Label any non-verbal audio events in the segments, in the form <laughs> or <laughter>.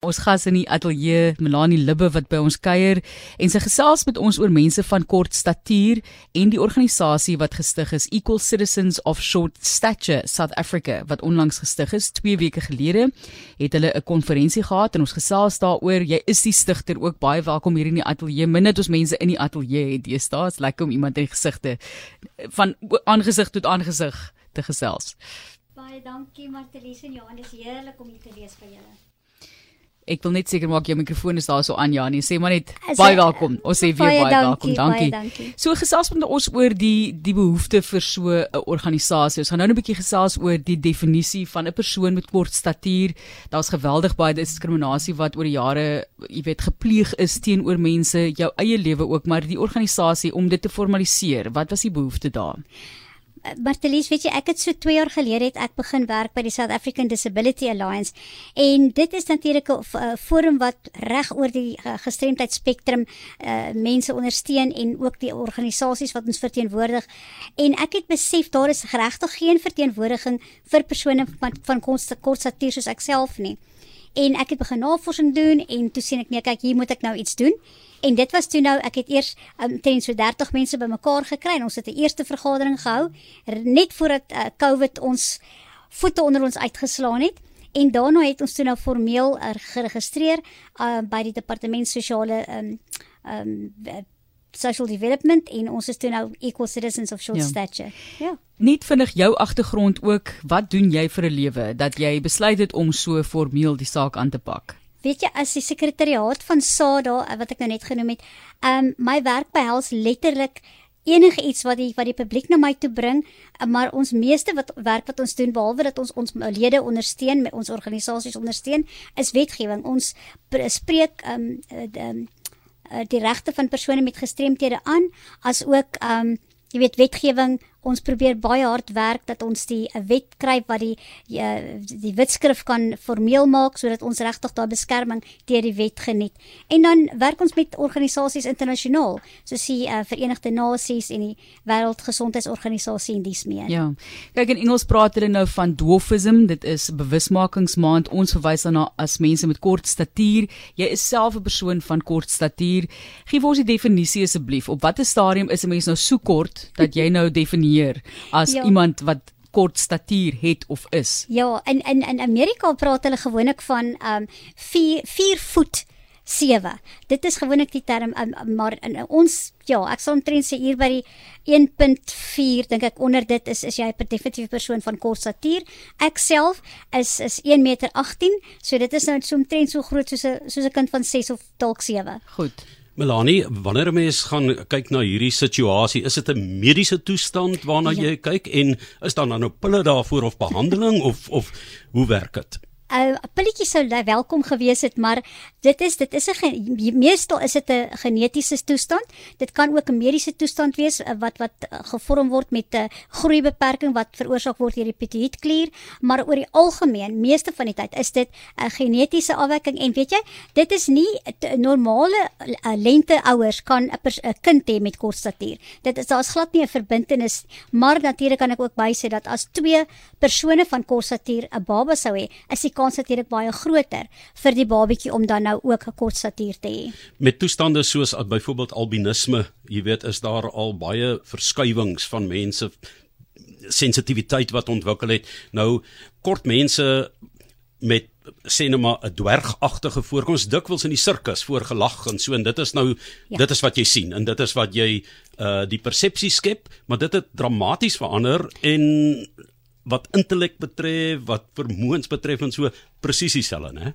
Ons gas in die ateljee Melanie Libbe wat by ons kuier en sy gesels met ons oor mense van kort statuur en die organisasie wat gestig is Equal Citizens of Short Stature South Africa wat onlangs gestig is. 2 weke gelede het hulle 'n konferensie gehad en ons gesels daaroor jy is die stigter ook baie welkom hier in die ateljee. Min het ons mense in die ateljee het staan is lekker om iemand in die gesigte van aangesig tot aangesig te gesels. Baie dankie Martelies en Johan dis heerlik om hier te wees by julle Ek wil net seker maak jou mikrofoon is daar so aan Janie. Sê maar net As baie welkom. Ons sê weer baie, baie welkom. Dankie. dankie. So gesels met ons oor die die behoefte vir so 'n organisasie. Ons gaan nou 'n bietjie gesels oor die definisie van 'n persoon met kort statuur. Daar's geweldig baie diskriminasie wat oor die jare, jy weet, gepleeg is teenoor mense, jou eie lewe ook, maar die organisasie om dit te formaliseer. Wat was die behoefte daar? Bartelies, weet jy, ek het so 2 jaar gelede het ek begin werk by die South African Disability Alliance en dit is natuurlik 'n forum wat reg oor die uh, gestremdheid spektrum uh, mense ondersteun en ook die organisasies wat ons verteenwoordig. En ek het besef daar is regtig geen verteenwoordiging vir persone van van kort statuur soos ek self nie. En ek het begin navorsing doen en toe sien ek nee, kyk, hier moet ek nou iets doen. En dit was toe nou ek het eers um, teen so 30 mense bymekaar gekry en ons het 'n eerste vergadering gehou net voordat uh, COVID ons voete onder ons uitgeslaan het. En daarna het ons toe nou formeel uh, geregistreer uh, by die departement sosiale um, um, social development en ons is toe nou equal citizens of short ja. stature. Ja. Net vinnig jou agtergrond ook, wat doen jy vir 'n lewe dat jy besluit het om so formeel die saak aan te pak? weet jy as die sekretariaat van SADA eh, wat ek nou net genoem het, um my werk behels letterlik enige iets wat die wat die publiek na my toe bring, eh, maar ons meeste wat werk wat ons doen behalwe dat ons ons lede ondersteun, met ons organisasies ondersteun, is wetgewing. Ons spreek um um die regte van persone met gestremthede aan, as ook um jy weet wetgewing ons probeer baie hard werk dat ons die 'n wet kry wat die die, die wetskrif kan formeel maak sodat ons regtig daai beskerming deur die wet geniet. En dan werk ons met organisasies internasionaal soos die uh, Verenigde Nasies en die Wêreldgesondheidsorganisasie en dis meer. Ja. Kyk in Engels praat hulle nou van dwarfism, dit is bewusmakingsmaand. Ons verwys daarna as mense met kort statuur. Jy is self 'n persoon van kort statuur. Gee vir ons die definisie asseblief. Op watter stadium is 'n mens nou so kort dat jy nou definieer definieer as ja. iemand wat kort statuur het of is. Ja, in in in Amerika praat hulle gewoonlik van um 4 4 voet 7. Dit is gewoonlik die term um, maar in ons ja, ek sal omtrent sê hier by die 1.4 dink ek onder dit is is jy 'n definitiewe persoon van kort statuur. Ek self is is 1 meter 18, so dit is nou so omtrent so groot soos 'n soos 'n kind van 6 of dalk 7. Goed. Melanie, wanneer 'n mens gaan kyk na hierdie situasie, is dit 'n mediese toestand waarna ja. jy kyk en is daar nou pille daarvoor of behandeling of of hoe werk dit? Uh, pilletjie sou welkom gewees het, maar dit is dit is 'n meestal is dit 'n genetiese toestand. Dit kan ook 'n mediese toestand wees uh, wat wat uh, gevorm word met 'n groeibeperking wat veroorsaak word deur die petietklier, maar oor die algemeen, meeste van die tyd is dit 'n genetiese afwyking en weet jy, dit is nie normale lente ouers kan 'n kind hê met kort statuur. Dit is daar's glad nie 'n verbintenis, maar natuurlik kan ek ook bysê dat as twee persone van kort statuur 'n baba sou hê, is kans natuurlik baie groter vir die babatjie om dan nou ook 'n kort statuur te hê. Met toestande soos byvoorbeeld albinisme, jy weet, is daar al baie verskywings van mense sensitiwiteit wat ontwikkel het. Nou kort mense met sê nou maar 'n dwergagtige voorkoms dikwels in die sirkus voorgelag en so en dit is nou ja. dit is wat jy sien en dit is wat jy uh die persepsie skep maar dit het dramaties verander en wat intellek betref, wat vermoëns betref en so presies dieselfde, né?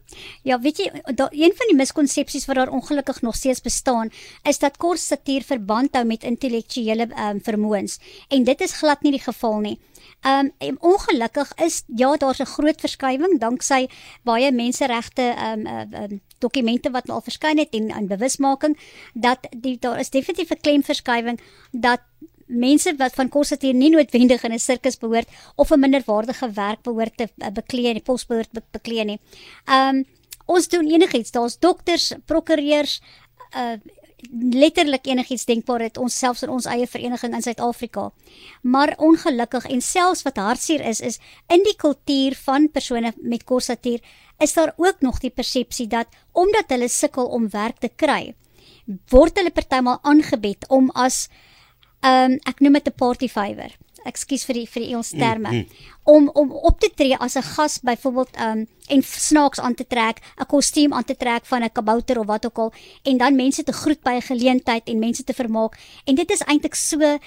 Ja, weet jy, da, een van die miskonsepsies wat daar ongelukkig nog steeds bestaan, is dat kort statuur verband hou met intellektuele um, vermoëns en dit is glad nie die geval nie. Um en ongelukkig is ja, daar's 'n groot verskywing danksy baie menseregte um, um dokumente wat al verskyn het en aan bewusmaking dat die daar is definitief 'n klemverskywing dat mense wat van kosatuur nie noodwendig in 'n sirkus behoort of 'n minderwaardige werk behoort te uh, beklee en pos behoort be beklee nie. Um ons doen enigiets, daar's dokters, prokureurs, uh letterlik enigiets denkbaar het ons selfs in ons eie vereniging in Suid-Afrika. Maar ongelukkig en selfs wat hartseer is is in die kultuur van persone met kosatuur is daar ook nog die persepsie dat omdat hulle sukkel om werk te kry, word hulle partymal aangebed om as ehm um, ek noem dit 'n party favor. Ekskuus vir die vir die Engels terme. Mm, mm. Om om op te tree as 'n gas byvoorbeeld um, en snaaks aan te trek, 'n kostuum aan te trek van 'n kabouter of wat ook al en dan mense te groet by 'n geleentheid en mense te vermaak. En dit is eintlik so ehm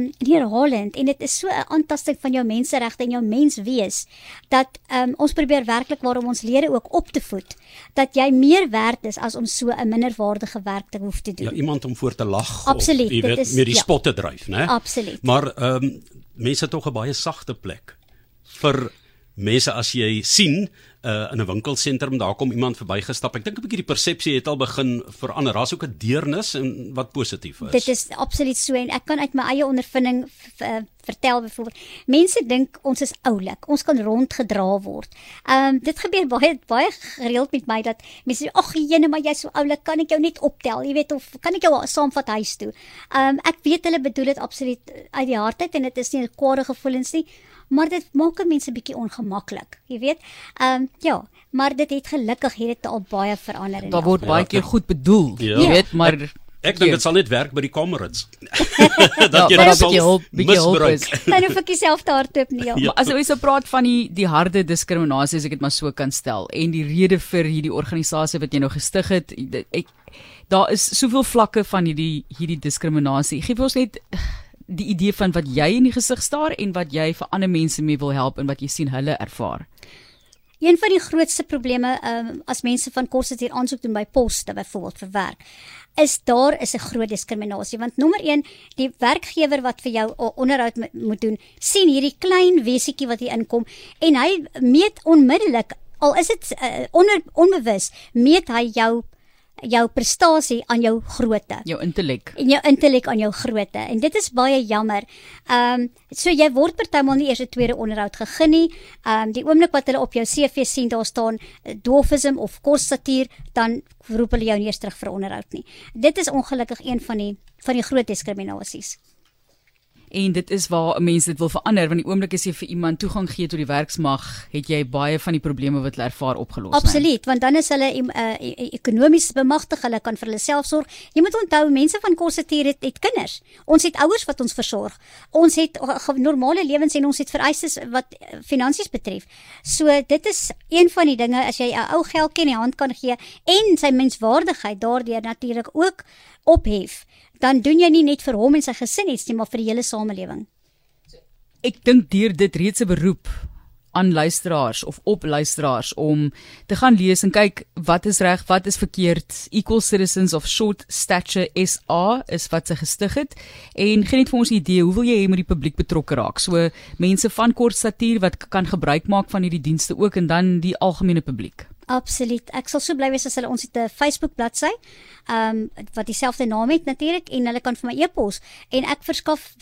um, neerhalend en dit is so 'n aantasting van jou menseregte en jou menswees dat um, ons probeer werklik waarom ons lede ook op te voed dat jy meer werd is as om so 'n minderwaardige werk te hoef te doen. Ja, iemand om voor te lag Absoluut, of jy weet is, meer die ja. spot te dryf, né? Absoluut. Maar ehm um, mense tog 'n baie sagte plek vir mense as jy sien uh, in 'n winkelsentrum daar kom iemand verbygestap. Ek dink 'n bietjie die persepsie het al begin verander. Daar's ook 'n deernis en wat positief is. Dit is absoluut so en ek kan uit my eie ondervinding vertel byvoorbeeld. Mense dink ons is oulik. Ons kan rondgedra word. Ehm um, dit gebeur baie baie gereeld met my dat mense sê ag jene maar jy's so oulik, kan ek jou net optel, jy weet of kan ek jou saamvat huis toe. Ehm um, ek weet hulle bedoel dit absoluut uit die hart uit en dit is nie 'n kwade gevoelens nie maar dit maak mense bietjie ongemaklik, jy weet. Ehm um, ja, maar dit het gelukkig het dit al baie verander en daar word baie keer goed bedoel, ja. jy weet, maar ek, ek dink dit sal net werk by die comrades. <laughs> dat jy dit hulp, bietjie hulp is. <laughs> Dan hoef ek self te hardloop nie. Ja. As jy so praat van die die harde diskriminasie as ek dit maar so kan stel en die rede vir hierdie organisasie wat jy nou gestig het, ek daar is soveel vlakke van hierdie hierdie diskriminasie. Gee vir ons net die idee van wat jy in die gesig staar en wat jy vir ander mense mee wil help en wat jy sien hulle ervaar. Een van die grootste probleme um, as mense van kos hier aansoek doen by poste byvoorbeeld vir werk is daar is 'n groot diskriminasie want nommer 1 die werkgewer wat vir jou onderhoud moet doen sien hierdie klein wesietjie wat hier inkom en hy meet onmiddellik al is dit uh, onder onbewus meet hy jou jou prestasie aan jou grootte. Jou intellek. En jou intellek aan jou grootte. En dit is baie jammer. Ehm um, so jy word partymal nie eers 'n tweede onderhoud gegee nie. Ehm um, die oomblik wat hulle op jou CV sien daar staan eh, dwarfism of kosstatuur, dan roep hulle jou nie eers terug vir onderhoud nie. Dit is ongelukkig een van die van die groot diskriminasies en dit is waar 'n mens dit wil verander want die oomblik as jy vir iemand toegang gee tot die werksmag, het jy baie van die probleme wat hulle ervaar opgelos. Absoluut, want dan is hulle uh, ekonomies bemagtig, hulle kan vir hulle self sorg. Jy moet onthou mense van Kossetier het, het kinders. Ons het ouers wat ons versorg. Ons het uh, normale lewens en ons het vereistes wat uh, finansies betref. So dit is een van die dinge as jy 'n ou geldjie in die hand kan gee en sy menswaardigheid daardeur natuurlik ook ophef dan doen jy nie net vir hom en sy gesin iets nie, maar vir die hele samelewing. Ek dink deur dit reeds 'n beroep aan luisteraars of op luisteraars om te gaan lees en kyk wat is reg, wat is verkeerd. Equal Citizens of Short Stature SA is wat se gestig het en gee net vir ons 'n idee hoe wil jy hê moet die publiek betrokke raak? So mense van kort statuur wat kan gebruik maak van hierdie dienste ook en dan die algemene publiek. Absoluut. Ek sal so bly wees as hulle ons het 'n Facebook bladsy, ehm um, wat dieselfde naam het natuurlik en hulle kan vir my e-pos en ek verskaf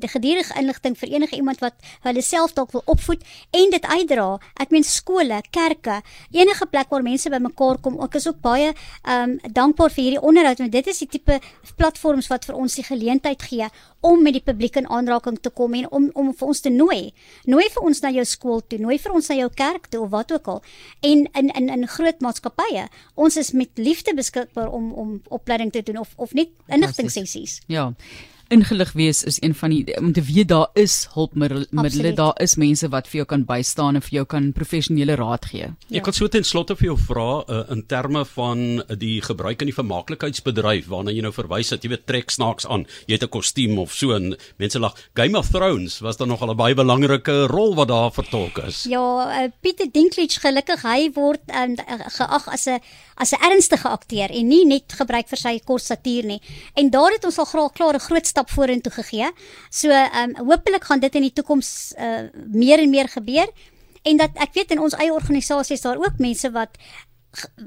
gedurende inligting vir enige iemand wat hulle self dalk wil opvoed en dit uitdra. Ek meen skole, kerke, enige plek waar mense bymekaar kom. Ek is ook baie ehm um, dankbaar vir hierdie onderhoud want dit is die tipe platforms wat vir ons die geleentheid gee om met die publiek in aanraking te kom en om om vir ons te nooi. Nooi vir ons na jou skool toe, nooi vir ons na jou kerk toe of wat ook al. En in in in groot maatskappye, ons is met liefde beskikbaar om om opleiding te doen of of net inligting sessies. Ja ingelig wees is een van die om te weet daar is hulpmiddels, daar is mense wat vir jou kan bystaan en vir jou kan professionele raad gee. Ja. Ek wil so ten slotte vir jou vra uh, in terme van die gebruik in die vermaaklikheidsbedryf waarna jy nou verwys het, jy weet trek snaaks aan, jy het 'n kostuum of so en mense lag Game of Thrones was daar nog al 'n baie belangrike rol wat daar vertolk is. Ja, uh, Pieter Dinklage gelukkig hy word um, geag as 'n as 'n ernstige akteur en nie net gebruik vir sy kort satuur nie. En daar het ons al graag klaar 'n groot stap vorentoe gegee. So ehm um, hopelik gaan dit in die toekoms uh, meer en meer gebeur en dat ek weet in ons eie organisasie is daar ook mense wat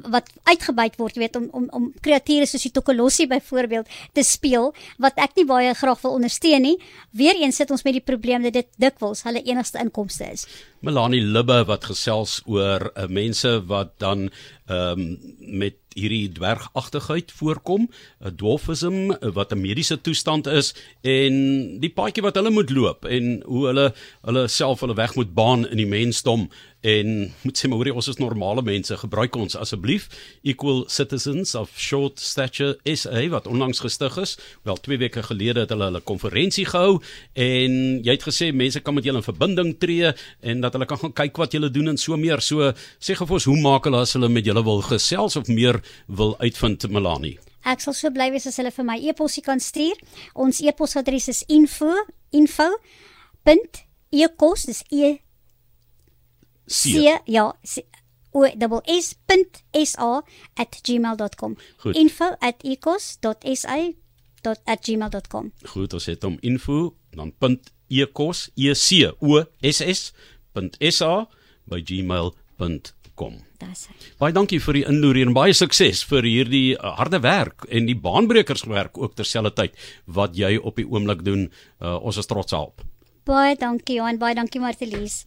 wat uitgebuit word weet om om om kreatiewe soos die Tokolossie byvoorbeeld te speel wat ek nie baie graag wil ondersteun nie. Weereens sit ons met die probleem dat dit dikwels hulle enigste inkomste is. Melanie Libbe wat gesels oor uh, mense wat dan ehm um, met hierdie dwergagtigheid voorkom, 'n dwarfism wat 'n mediese toestand is en die paadjie wat hulle moet loop en hoe hulle hulle self hulle weg moet baan in die mensdom. En <laughs> moet sê maar ons is normale mense gebruik ons asseblief. Equal citizens of short stature SA wat onlangs gestig is. Wel 2 weke gelede het hulle hulle konferensie gehou en jy het gesê mense kan met julle in verbinding tree en dat hulle kan gaan kyk wat julle doen en so meer so sê gou vir ons hoe maak hulle as hulle met julle wil gesels of meer wil uitvind Melanie Ek sal so bly wees as hulle vir my e-posie kan stuur. Ons e-posadres is info info.ecos dis e C. C ja C, o double s punt sa at gmail.com Goed. ons het hom info dan ecos e c o s s gmail.com. Dis. Baie dankie vir die inloer en baie sukses vir hierdie uh, harde werk en die baanbrekerswerk ook terselfdertyd wat jy op die oomblik doen. Uh, ons is trots daarop. Baie dankie Johan, baie dankie Martelies.